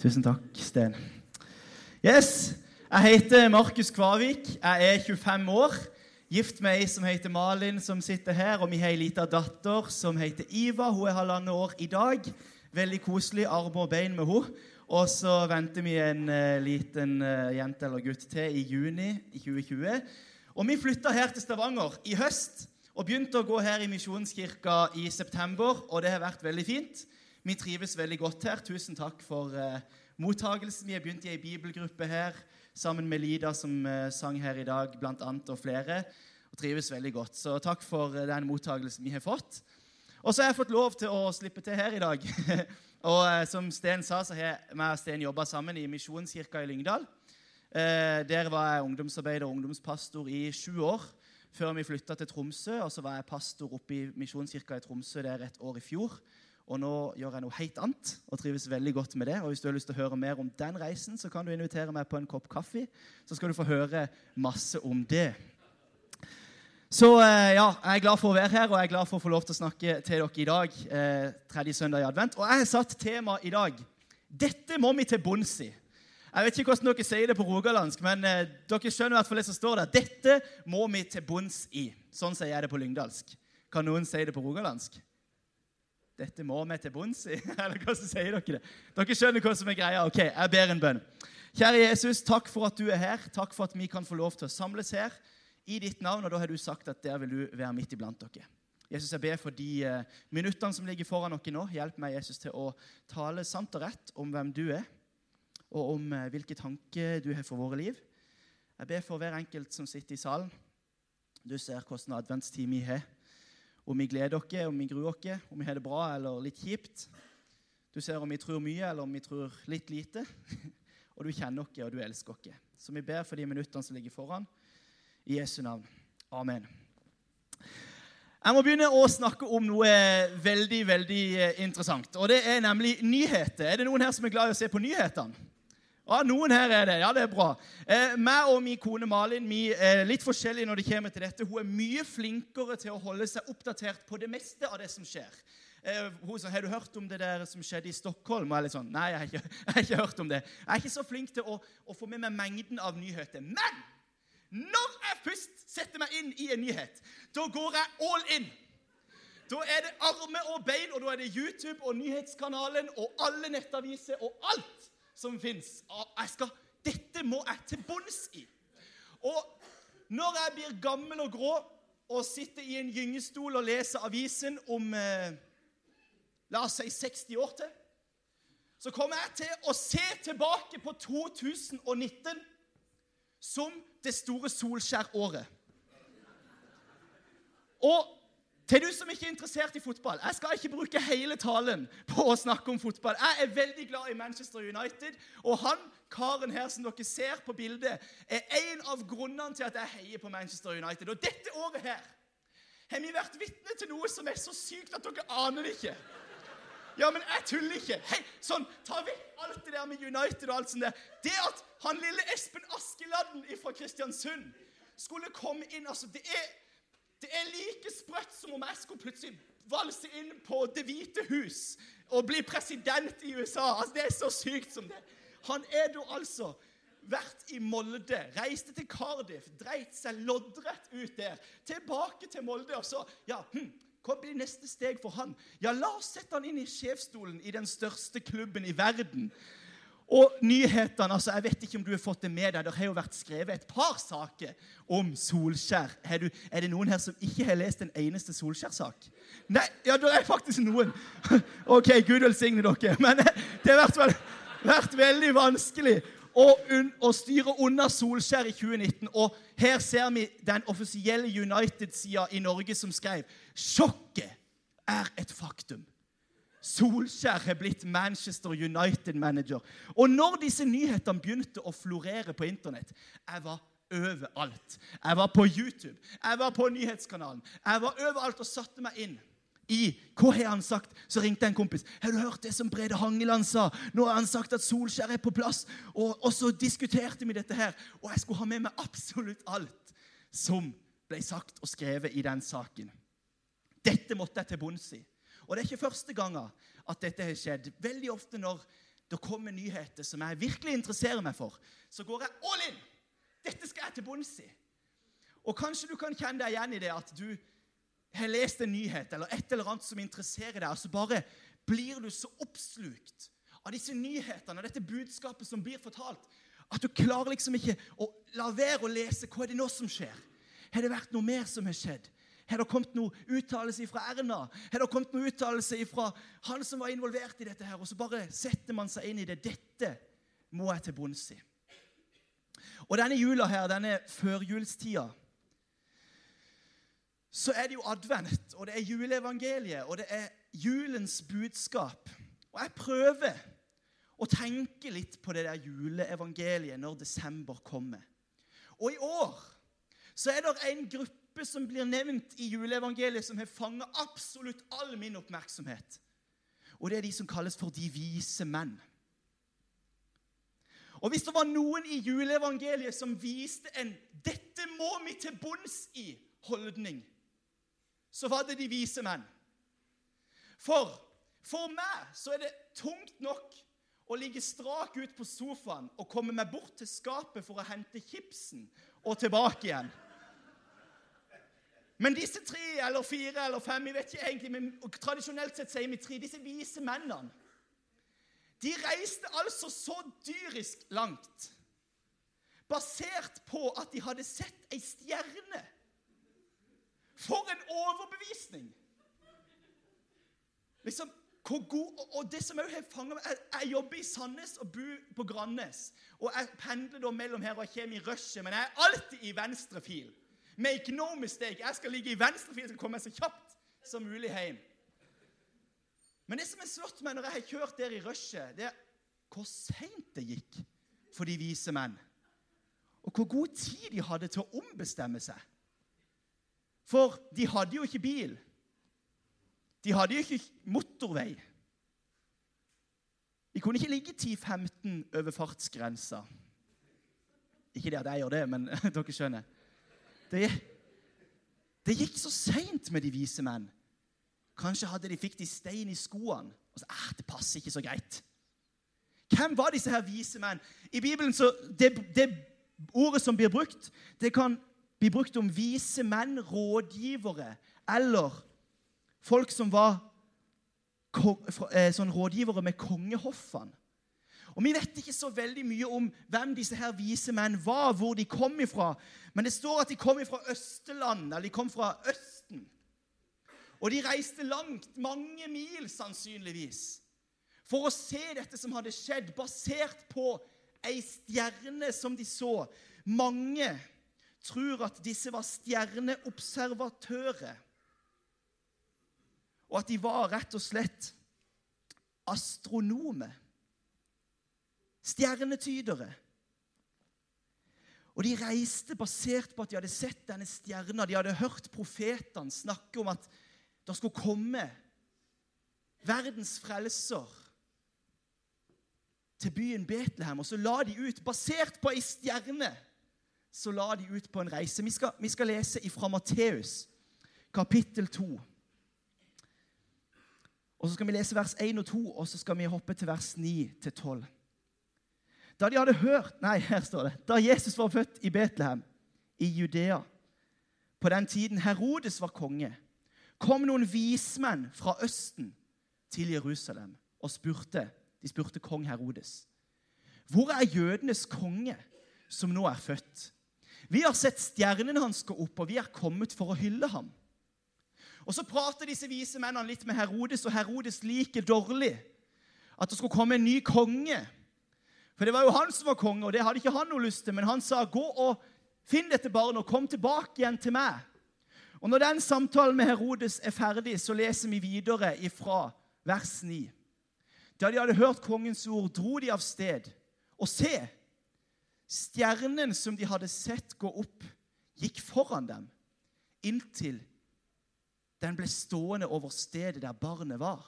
Tusen takk, Sten. Yes, Jeg heter Markus Kvavik. Jeg er 25 år. Gift med ei som heter Malin, som sitter her. Og vi har ei lita datter som heter Iva. Hun er halvannet år i dag. Veldig koselig. Arm og bein med henne. Og så venter vi en uh, liten uh, jente eller gutt til i juni i 2020. Og vi flytta her til Stavanger i høst og begynte å gå her i Misjonskirka i september. Og det har vært veldig fint. Vi trives veldig godt her. Tusen takk for uh, mottagelsen. Vi har begynt i ei bibelgruppe her sammen med Lida, som uh, sang her i dag, blant annet, og flere. Og trives veldig godt. Så takk for uh, den mottagelsen vi har fått. Og så har jeg fått lov til å slippe til her i dag. og uh, som Sten sa, så har jeg og Sten jobba sammen i Misjonskirka i Lyngdal. der var jeg ungdomsarbeider og ungdomspastor i sju år før vi flytta til Tromsø. Og så var jeg pastor oppe i Misjonskirka i Tromsø der et år i fjor. Og nå gjør jeg noe helt annet og trives veldig godt med det. Og Hvis du har lyst til å høre mer om den reisen, så kan du invitere meg på en kopp kaffe. Så skal du få høre masse om det. Så eh, ja, jeg er glad for å være her, og jeg er glad for å få lov til å snakke til dere i dag. Eh, tredje søndag i advent. Og jeg har satt tema i dag. Dette må vi til bunns i. Jeg vet ikke hvordan dere sier det på rogalandsk, men eh, dere skjønner i hvert fall det som står der. Dette må vi til bunns i. Sånn sier jeg det på lyngdalsk. Kan noen si det på rogalandsk? Dette må vi til bunns i. Eller hvordan sier dere det? Dere skjønner hva som er greia. Ok, jeg ber en bønn. Kjære Jesus, takk for at du er her. Takk for at vi kan få lov til å samles her i ditt navn. Og da har du sagt at der vil du være midt iblant dere. Jesus, jeg ber for de uh, minuttene som ligger foran dere nå. Hjelp meg, Jesus, til å tale sant og rett om hvem du er, og om uh, hvilke tanker du har for våre liv. Jeg ber for hver enkelt som sitter i salen. Du ser hvordan adventstid vi har om vi gleder oss, om vi gruer oss, om vi har det bra eller litt kjipt. Du ser om vi tror mye, eller om vi tror litt lite. Og du kjenner oss, og du elsker oss. Så vi ber for de minuttene som ligger foran. I Jesu navn. Amen. Jeg må begynne å snakke om noe veldig veldig eh, interessant. Og Det er nemlig nyheter. Er det noen her som er glad i å se på nyhetene? Ja, Noen her er det. Ja, det er bra. Eh, meg og min kone Malin vi er litt forskjellige når det kommer til dette. Hun er mye flinkere til å holde seg oppdatert på det meste av det som skjer. Eh, hun sa, 'Har du hørt om det der som skjedde i Stockholm?' Og jeg litt sånn, Nei, jeg har, ikke, jeg har ikke hørt om det. Jeg er ikke så flink til å, å få med meg mengden av nyheter. Men når jeg først setter meg inn i en nyhet, da går jeg all in. Da er det arme og bein, og da er det YouTube og nyhetskanalen og alle nettaviser og alt som fins. Dette må jeg til bunns i. Og når jeg blir gammel og grå og sitter i en gyngestol og leser avisen om eh, la oss si 60 år til, så kommer jeg til å se tilbake på 2019 som det store Solskjær-året. Og til du som ikke er interessert i fotball, jeg skal ikke bruke hele talen på å snakke om fotball. Jeg er veldig glad i Manchester United, og han karen her som dere ser på bildet, er en av grunnene til at jeg heier på Manchester United. Og dette året her har vi vært vitne til noe som er så sykt at dere aner det ikke. Ja, men jeg tuller ikke. Hei, sånn, Ta vekk alt det der med United og alt sånt der. Det at han lille Espen Askeladden fra Kristiansund skulle komme inn altså, det er det er like sprøtt som om jeg skulle plutselig valse inn på Det hvite hus og bli president i USA. Altså, Det er så sykt som det. Han er da altså vært i Molde, reiste til Cardiff, dreit seg loddrett ut der. Tilbake til Molde, og så Ja, hm, hva blir neste steg for han? Ja, la oss sette han inn i sjefsstolen i den største klubben i verden. Og nyhetene altså, Jeg vet ikke om du har fått det med deg. Det har jo vært skrevet et par saker om Solskjær. Er, du, er det noen her som ikke har lest en eneste Solskjær-sak? Nei, ja, det er faktisk noen. Ok, Gud velsigne dere. Men det har vært, vært veldig vanskelig å, å, styre unna Solskjær i 2019. Og her ser vi den offisielle United-sida i Norge som skrev Sjokket er et faktum. Solskjær har blitt Manchester United-manager. Og når disse nyhetene begynte å florere på Internett Jeg var overalt. Jeg var på YouTube, jeg var på nyhetskanalen. Jeg var overalt og satte meg inn i Hva har han sagt? Så ringte en kompis. 'Har du hørt det som Brede Hangeland sa?' 'Nå har han sagt at Solskjær er på plass.' Og, og så diskuterte vi dette her. Og jeg skulle ha med meg absolutt alt som ble sagt og skrevet i den saken. Dette måtte jeg til bunns i. Og det er ikke første gangen at dette har skjedd. Veldig ofte når det kommer nyheter som jeg virkelig interesserer meg for, så går jeg all in. Dette skal jeg til bunns i. Og kanskje du kan kjenne deg igjen i det at du har lest en nyhet eller et eller annet som interesserer deg, og så bare blir du så oppslukt av disse nyhetene og dette budskapet som blir fortalt, at du klarer liksom ikke å la være å lese hva er det nå som skjer. Har det vært noe mer som har skjedd? Har det kommet noen uttalelse fra Erna? Har det kommet noen uttalelse fra han som var involvert i dette? her? Og så bare setter man seg inn i det. Dette må jeg til bunns i. Og denne jula her, denne førjulstida, så er det jo advent, og det er juleevangeliet, og det er julens budskap. Og jeg prøver å tenke litt på det der juleevangeliet når desember kommer. Og i år så er det en gruppe gruppe som blir nevnt i juleevangeliet, som har fanga absolutt all min oppmerksomhet. Og det er de som kalles for de vise menn. Og Hvis det var noen i juleevangeliet som viste en 'dette må vi til bunns i'-holdning, så var det de vise menn. For for meg så er det tungt nok å ligge strak ut på sofaen og komme meg bort til skapet for å hente chipsen og tilbake igjen. Men disse tre eller fire eller fem jeg vet ikke egentlig, men tradisjonelt sett sier vi tre, disse vise mennene De reiste altså så dyrisk langt basert på at de hadde sett ei stjerne. For en overbevisning! Liksom, hvor god, og det som også har fanget meg, jeg, jeg jobber i Sandnes og bor på Grannes. Og jeg pendler da mellom her og jeg kommer i rushet, men jeg er alltid i venstre fil. Make no mistake, jeg skal ligge i venstrefil og komme meg så kjapt som mulig hjem. Men det som er slått meg når jeg har kjørt der i rushet, det er hvor seint det gikk for de vise menn. Og hvor god tid de hadde til å ombestemme seg. For de hadde jo ikke bil. De hadde jo ikke motorvei. De kunne ikke ligge 10-15 over fartsgrensa. Ikke det at jeg gjør det, men dere skjønner. Det, det gikk så seint med de vise menn. Kanskje hadde de fikk de stein i skoene. Og så, eh, det passer ikke så greit. Hvem var disse her vise menn? I Bibelen så, det, det ordet som blir brukt, det kan bli brukt om vise menn, rådgivere eller folk som var eh, sånn rådgivere med kongehoffene. Og Vi vet ikke så veldig mye om hvem disse her vise menn var, hvor de kom ifra. Men det står at de kom fra Østeland, eller de kom fra Østen. Og de reiste langt, mange mil sannsynligvis, for å se dette som hadde skjedd, basert på ei stjerne som de så. Mange tror at disse var stjerneobservatører, og at de var rett og slett astronomer. Stjernetydere. Og De reiste basert på at de hadde sett denne stjerna. De hadde hørt profetene snakke om at det skulle komme verdens frelser til byen Betlehem. Og så la de ut, basert på ei stjerne, så la de ut på en reise. Vi skal, vi skal lese ifra Matteus, kapittel 2. Og Så skal vi lese vers 1 og 2, og så skal vi hoppe til vers 9 til 12. Da de hadde hørt Nei, her står det. Da Jesus var født i Betlehem, i Judea, på den tiden Herodes var konge, kom noen vismenn fra Østen til Jerusalem og spurte De spurte kong Herodes. Hvor er jødenes konge, som nå er født? Vi har sett stjernen hans gå opp, og vi er kommet for å hylle ham. Og Så prater disse vise mennene litt med Herodes, og Herodes liker dårlig at det skulle komme en ny konge for det var jo han som var konge, og det hadde ikke han noe lyst til. Men han sa, 'Gå og finn dette barnet, og kom tilbake igjen til meg.' Og Når den samtalen med Herodes er ferdig, så leser vi videre ifra vers 9. Da de hadde hørt kongens ord, dro de av sted. Og se, stjernen som de hadde sett gå opp, gikk foran dem, inntil den ble stående over stedet der barnet var.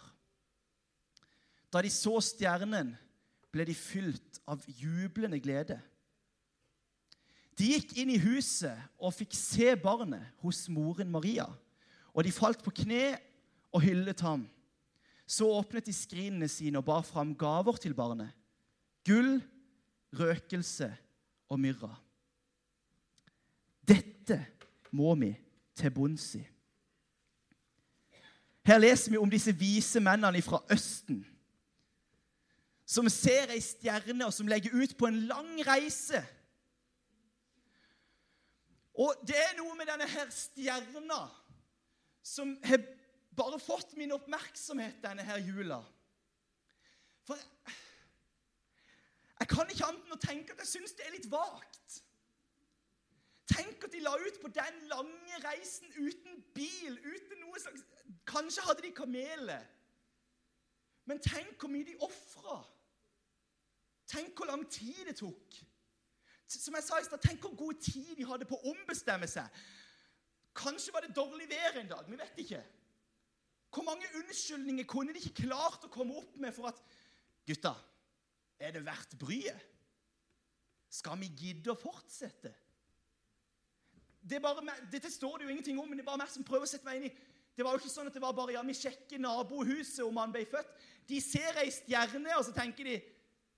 Da de så stjernen, ble de fylt av jublende glede. De gikk inn i huset og fikk se barnet hos moren Maria. Og de falt på kne og hyllet ham. Så åpnet de skrinene sine og bar fram gaver til barnet. Gull, røkelse og myrra. Dette må vi til bunns i. Her leser vi om disse vise mennene fra Østen som ser ei stjerne, og som legger ut på en lang reise. Og det er noe med denne her stjerna som har bare fått min oppmerksomhet denne her jula. For jeg, kan ikke annet enn å tenke at jeg syns det er litt vagt. Tenk at de la ut på den lange reisen uten bil, uten noe slags Kanskje hadde de kameler. Men tenk hvor mye de ofra. Tenk hvor lang tid det tok. Som jeg sa i stad, Tenk hvor god tid de hadde på å ombestemme seg. Kanskje var det dårlig vær en dag. Vi vet ikke. Hvor mange unnskyldninger kunne de ikke klart å komme opp med for at Gutta, er det verdt bryet? Skal vi gidde å fortsette? Det bare, dette står det jo ingenting om, men det er bare meg som prøver å sette meg inn i Det var jo ikke sånn at det var bare ja, vi sjekker nabohuset om han ble født. De ser ei stjerne, og så tenker de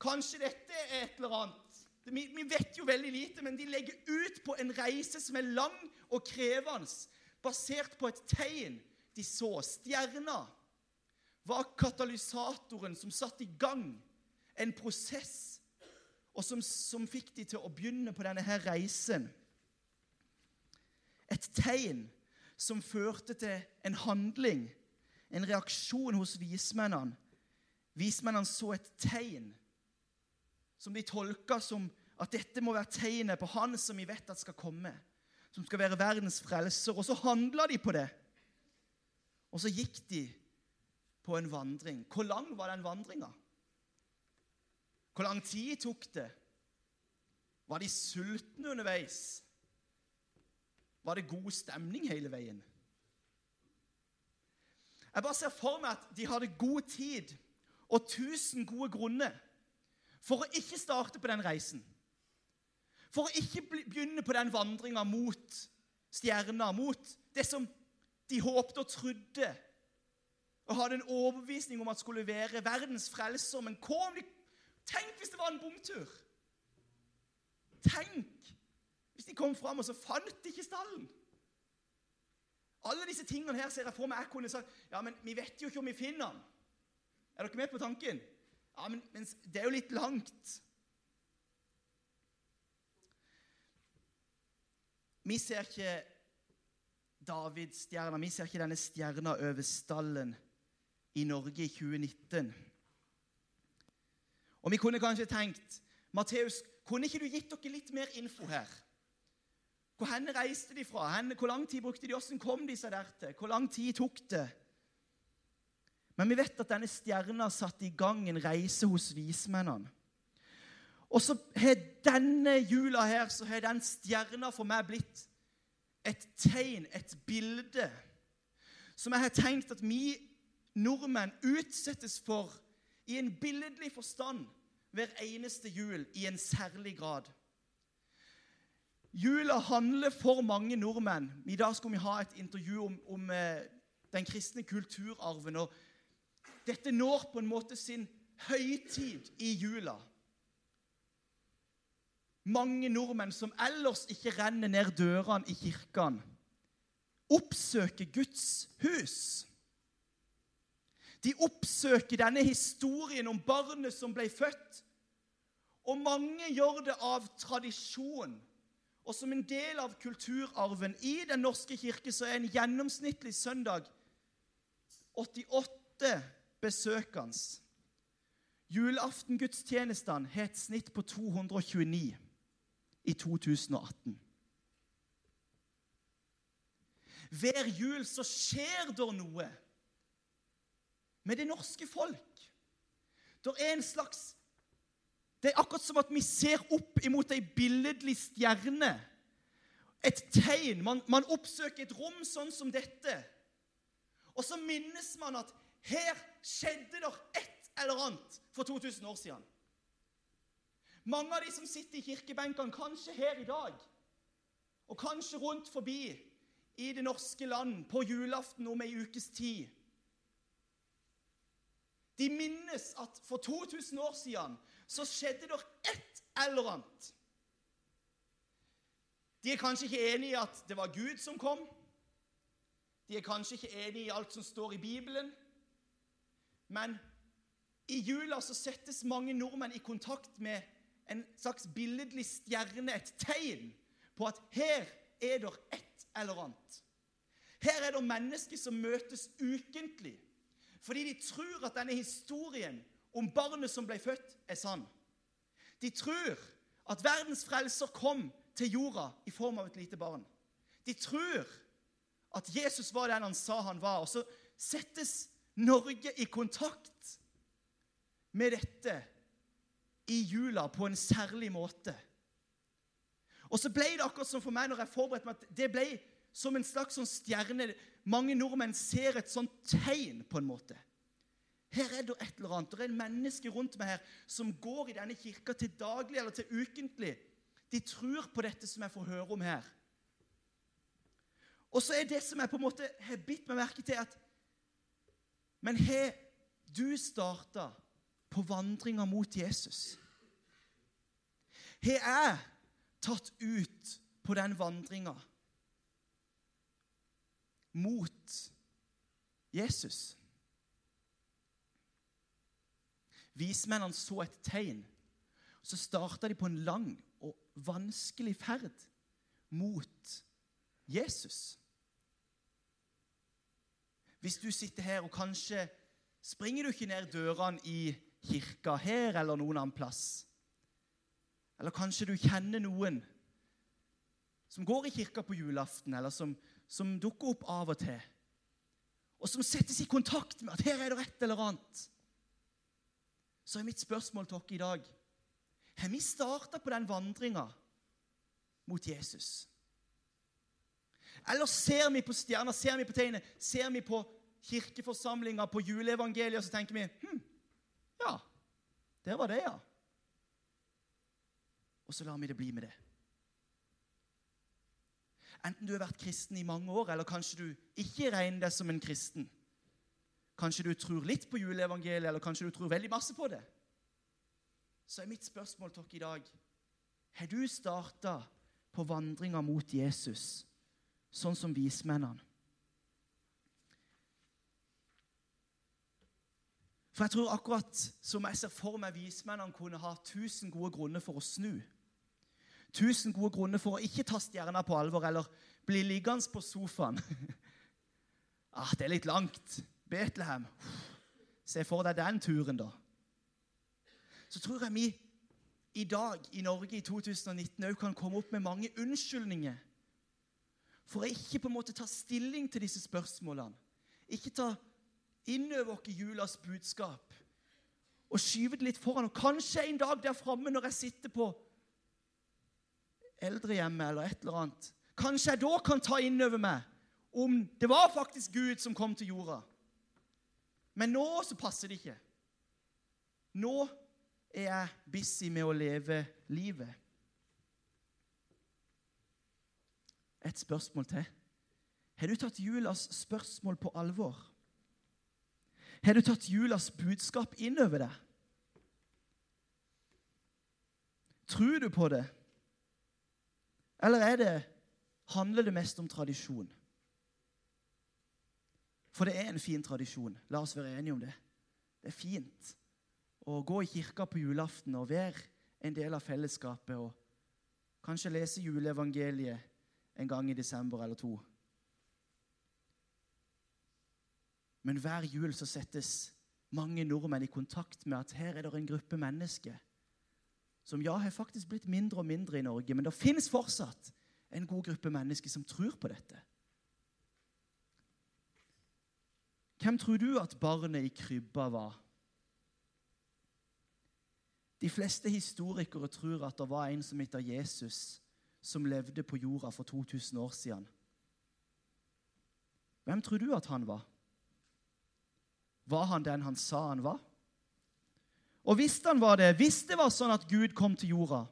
Kanskje dette er et eller annet. Vi, vi, vet jo veldig lite, men de legger ut på en reise som er lang og krevende, basert på et tegn de så. Stjerna var katalysatoren som satte i gang en prosess, og som, som fikk de til å begynne på denne her reisen. Et tegn som førte til en handling, en reaksjon hos vismennene. Vismennene så et tegn som de tolka som at dette må være tegnet på Han som vi vet at skal komme, som skal være verdens frelser. Og så handla de på det. Og så gikk de på en vandring. Hvor lang var den vandringa? Hvor lang tid tok det? Var de sultne underveis? var det god stemning hele veien. Jeg bare ser for meg at de hadde god tid og tusen gode grunner for å ikke starte på den reisen. For å ikke begynne på den vandringa mot stjerna, mot det som de håpte og trodde og hadde en overbevisning om at skulle være verdens frelser. Men kom, tenk hvis det var en bomtur! Tenk hvis de kom fram, og så fant de ikke stallen. Alle disse tingene her ser jeg for meg jeg kunne sagt ja, men vi vet jo ikke om vi finner den. Er dere med på tanken? Ja, men, men det er jo litt langt. Vi ser ikke Davidsstjerna, vi ser ikke denne stjerna over stallen i Norge i 2019. Og vi kunne kanskje tenkt Matteus, kunne ikke du gitt dere litt mer info her? Hvor hen reiste de fra? hvor lang tid brukte de? Hvordan kom de seg der til? Hvor lang tid tok det? Men vi vet at denne stjerna satte i gang en reise hos vismennene. Og så har denne jula her, så har den stjerna for meg blitt et tegn, et bilde, som jeg har tenkt at vi nordmenn utsettes for i en billedlig forstand hver eneste jul i en særlig grad. Jula handler for mange nordmenn I dag skal vi ha et intervju om, om eh, den kristne kulturarven. og Dette når på en måte sin høytid i jula. Mange nordmenn som ellers ikke renner ned dørene i kirkene, oppsøker Guds hus. De oppsøker denne historien om barnet som ble født. Og mange gjør det av tradisjon og som en del av kulturarven i Den norske kirke så er en gjennomsnittlig søndag 88 besøkende. Julaftengudstjenestene har et snitt på 229 i 2018. Hver jul så skjer det noe med det norske folk. Det er en slags det er akkurat som at vi ser opp imot ei billedlig stjerne. Et tegn. Man, man, oppsøker et rom sånn som dette. Og så minnes man at her skjedde det et eller annet for 2000 år siden. Mange av de som sitter i kirkebenkene, kanskje her i dag, og kanskje rundt forbi i det norske land på julaften om ei ukes tid, De minnes at for 2000 år siden så skjedde det et eller annet. De er kanskje ikke enig i at det var Gud som kom. De er kanskje ikke enig i alt som står i Bibelen. Men i jula så settes mange nordmenn i kontakt med en slags billedlig stjerne, et tegn på at her er det et eller annet. Her er det mennesker som møtes ukentlig fordi de tror at denne historien om barnet som ble født, er sann. De tror at verdens frelser kom til jorda i form av et lite barn. De tror at Jesus var den han sa han var. Og så settes Norge i kontakt med dette i jula på en særlig måte. Og så ble det akkurat som for meg når jeg forberedte meg, at det ble som en slags sånn stjerne. Mange nordmenn ser et sånt tegn, på en måte. Her er det et eller annet. Det er mennesker rundt meg her som går i denne kirka til daglig eller til ukentlig. De tror på dette som jeg får høre om her. Og så er det som jeg på en måte har bitt meg merke til, at Men har du starta på vandringa mot Jesus? Har jeg tatt ut på den vandringa mot Jesus? Vismennene så et tegn. Så starta de på en lang og vanskelig ferd mot Jesus. Hvis du sitter her, og kanskje springer du ikke ned dørene i kirka her eller noen annen plass. Eller kanskje du kjenner noen som går i kirka på julaften, eller som, som dukker opp av og til, og som settes i kontakt med at her er det et eller annet. Så er mitt spørsmål til dere i dag Har vi starta på den vandringa mot Jesus? Eller ser vi på stjerner, ser vi på tegnet, ser vi på kirkeforsamlinga, på juleevangeliet, og så tenker vi hm, Ja, der var det, ja. Og så lar vi det bli med det. Enten du har vært kristen i mange år, eller kanskje du ikke regner deg som en kristen. Kanskje du tror litt på juleevangeliet, eller kanskje du tror veldig masse på det. Så er mitt spørsmål til dere i dag Har du starta på vandringa mot Jesus? Sånn som vismennene. For jeg tror akkurat som jeg ser for meg vismennene kunne ha tusen gode grunner for å snu. Tusen gode grunner for å ikke ta stjerna på alvor eller bli liggende på sofaen. ah, det er litt langt. Betlehem. Se for deg den turen, da. Så tror jeg vi i dag i Norge i 2019 òg kan komme opp med mange unnskyldninger for å ikke på en måte ta stilling til disse spørsmålene. Ikke ta inn over oss julas budskap og skyve det litt foran. Og kanskje en dag der framme når jeg sitter på eldrehjemmet eller et eller annet, kanskje jeg da kan ta inn over meg om det var faktisk Gud som kom til jorda. Men nå så passer det ikke. Nå er jeg busy med å leve livet. Et spørsmål til. Har du tatt julas spørsmål på alvor? Har du tatt julas budskap inn over deg? Tror du på det? Eller er det, handler det mest om tradisjon? For det er en fin tradisjon. La oss være enige om det. Det er fint å gå i kirka på julaften og være en del av fellesskapet og kanskje lese juleevangeliet en gang i desember eller to. Men hver jul så settes mange nordmenn i kontakt med at her er det en gruppe mennesker som ja, har faktisk blitt mindre og mindre i Norge, men det finnes fortsatt en god gruppe mennesker som tror på dette. Hvem tror du at barnet i krybba var? De fleste historikere tror at det var en som heter Jesus, som levde på jorda for 2000 år siden. Hvem tror du at han var? Var han den han sa han var? Og hvis han var det, hvis det var sånn at Gud kom til jorda,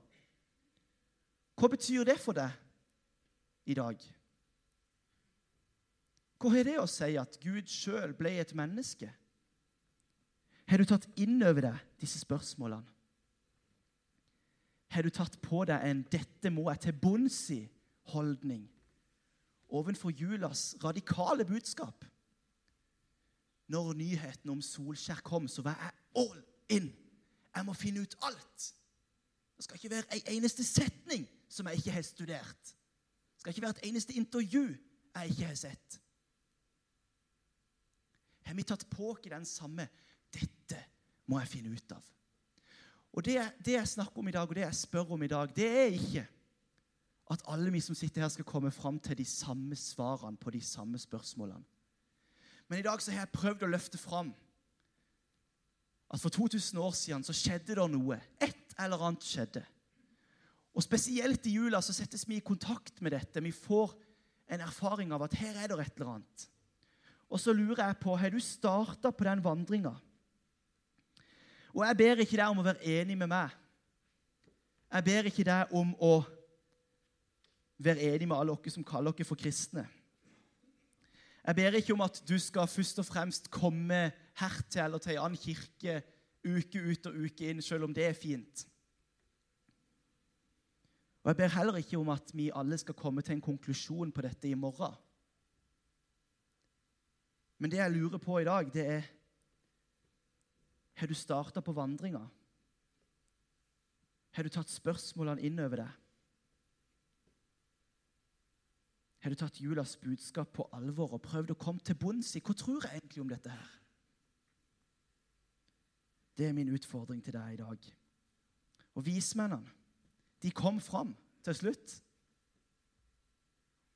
hva betyr det for deg i dag? Hva har det å si at Gud sjøl ble et menneske? Har du tatt inn over deg disse spørsmålene? Har du tatt på deg en 'dette må jeg til bunns i'-holdning ovenfor julas radikale budskap? Når nyheten om Solskjær kom, så var jeg all in. Jeg må finne ut alt. Det skal ikke være en eneste setning som jeg ikke har studert. Det skal ikke være et eneste intervju jeg ikke har sett. Har vi tatt på oss den samme 'Dette må jeg finne ut av'? Og det, det, jeg snakker om i dag, og det jeg spør om i dag, det er ikke at alle vi som sitter her, skal komme fram til de samme svarene på de samme spørsmålene. Men i dag så har jeg prøvd å løfte fram at for 2000 år siden så skjedde det noe. Et eller annet skjedde. Og Spesielt i jula så settes vi i kontakt med dette. Vi får en erfaring av at her er det et eller annet. Og så lurer jeg på, har du starta på den vandringa? Og jeg ber ikke deg om å være enig med meg. Jeg ber ikke deg om å være enig med alle dere som kaller dere for kristne. Jeg ber ikke om at du skal først og fremst komme hertil eller til en annen kirke uke ut og uke inn, selv om det er fint. Og Jeg ber heller ikke om at vi alle skal komme til en konklusjon på dette i morgen. Men det jeg lurer på i dag, det er Har du starta på vandringa? Har du tatt spørsmålene inn over deg? Har du tatt julas budskap på alvor og prøvd å komme til bunns i hva tror jeg egentlig om dette her? Det er min utfordring til deg i dag. Og vismennene, de kom fram til slutt.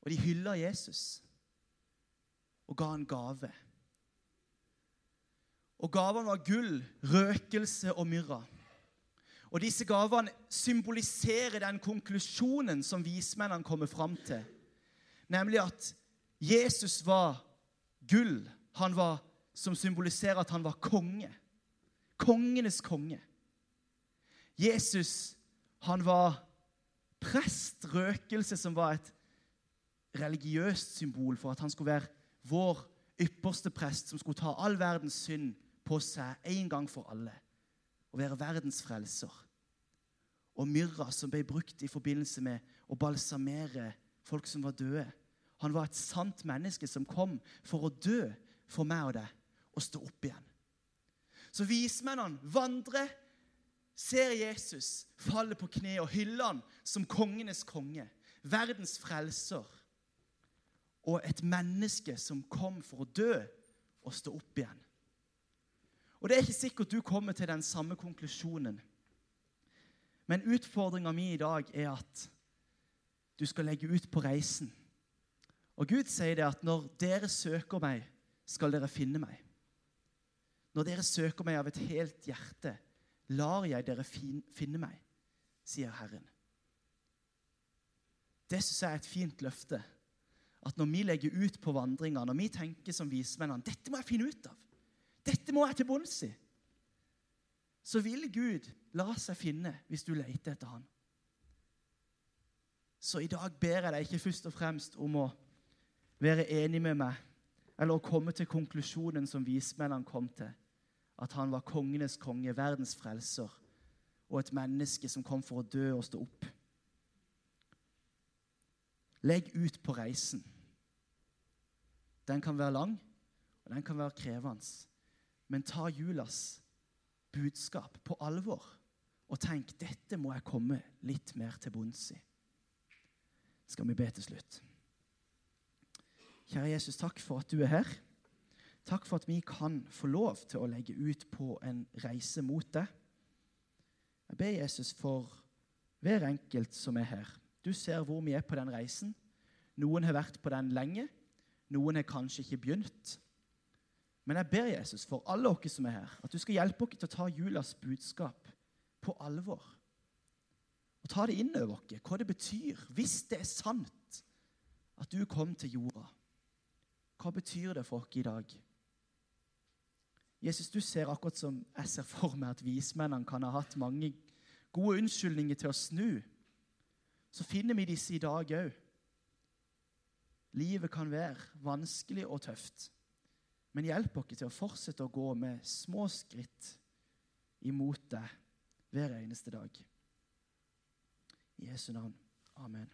Og de hylla Jesus og ga en gave. Og gavene var gull, røkelse og myrra. Og disse gavene symboliserer den konklusjonen som vismennene kommer fram til, nemlig at Jesus var gull. Han var som symboliserer at han var konge. Kongenes konge. Jesus, han var prest. Røkelse, som var et religiøst symbol for at han skulle være vår ypperste prest som skulle ta all verdens synd på seg en gang for alle å være verdens frelser. Og myrra, som ble brukt i forbindelse med å balsamere folk som var døde. Han var et sant menneske som kom for å dø for meg og deg og stå opp igjen. Så vismennene vandrer, ser Jesus falle på kne og hyller han som kongenes konge, verdens frelser og et menneske som kom for å dø og stå opp igjen. Og Det er ikke sikkert du kommer til den samme konklusjonen. Men utfordringa mi i dag er at du skal legge ut på reisen. Og Gud sier det at når dere søker meg, skal dere finne meg. Når dere søker meg av et helt hjerte, lar jeg dere finne meg, sier Herren. Det syns jeg er et fint løfte at når vi legger ut på vandringer, når vi tenker som vismennene dette må jeg finne ut av, dette må jeg til bunns i, så vil Gud la seg finne hvis du leter etter Han. Så i dag ber jeg deg ikke først og fremst om å være enig med meg eller å komme til konklusjonen som vismennene kom til, at han var kongenes konge, verdens frelser, og et menneske som kom for å dø og stå opp. Legg ut på reisen. Den kan være lang, og den kan være krevende. Men ta julas budskap på alvor og tenk dette må jeg komme litt mer til bunns i. Skal vi be til slutt. Kjære Jesus, takk for at du er her. Takk for at vi kan få lov til å legge ut på en reise mot deg. Jeg ber Jesus for hver enkelt som er her. Du ser hvor vi er på den reisen. Noen har vært på den lenge. Noen har kanskje ikke begynt. Men jeg ber Jesus for alle dere som er her, at du skal hjelpe dere til å ta julas budskap på alvor. Og ta det inn over dere, hva det betyr, hvis det er sant at du kom til jorda. Hva betyr det for dere i dag? Jesus, du ser akkurat som jeg ser for meg at vismennene kan ha hatt mange gode unnskyldninger til å snu. Så finner vi disse i dag òg. Livet kan være vanskelig og tøft. Men hjelp oss til å fortsette å gå med små skritt imot deg hver eneste dag. I Jesu navn. Amen.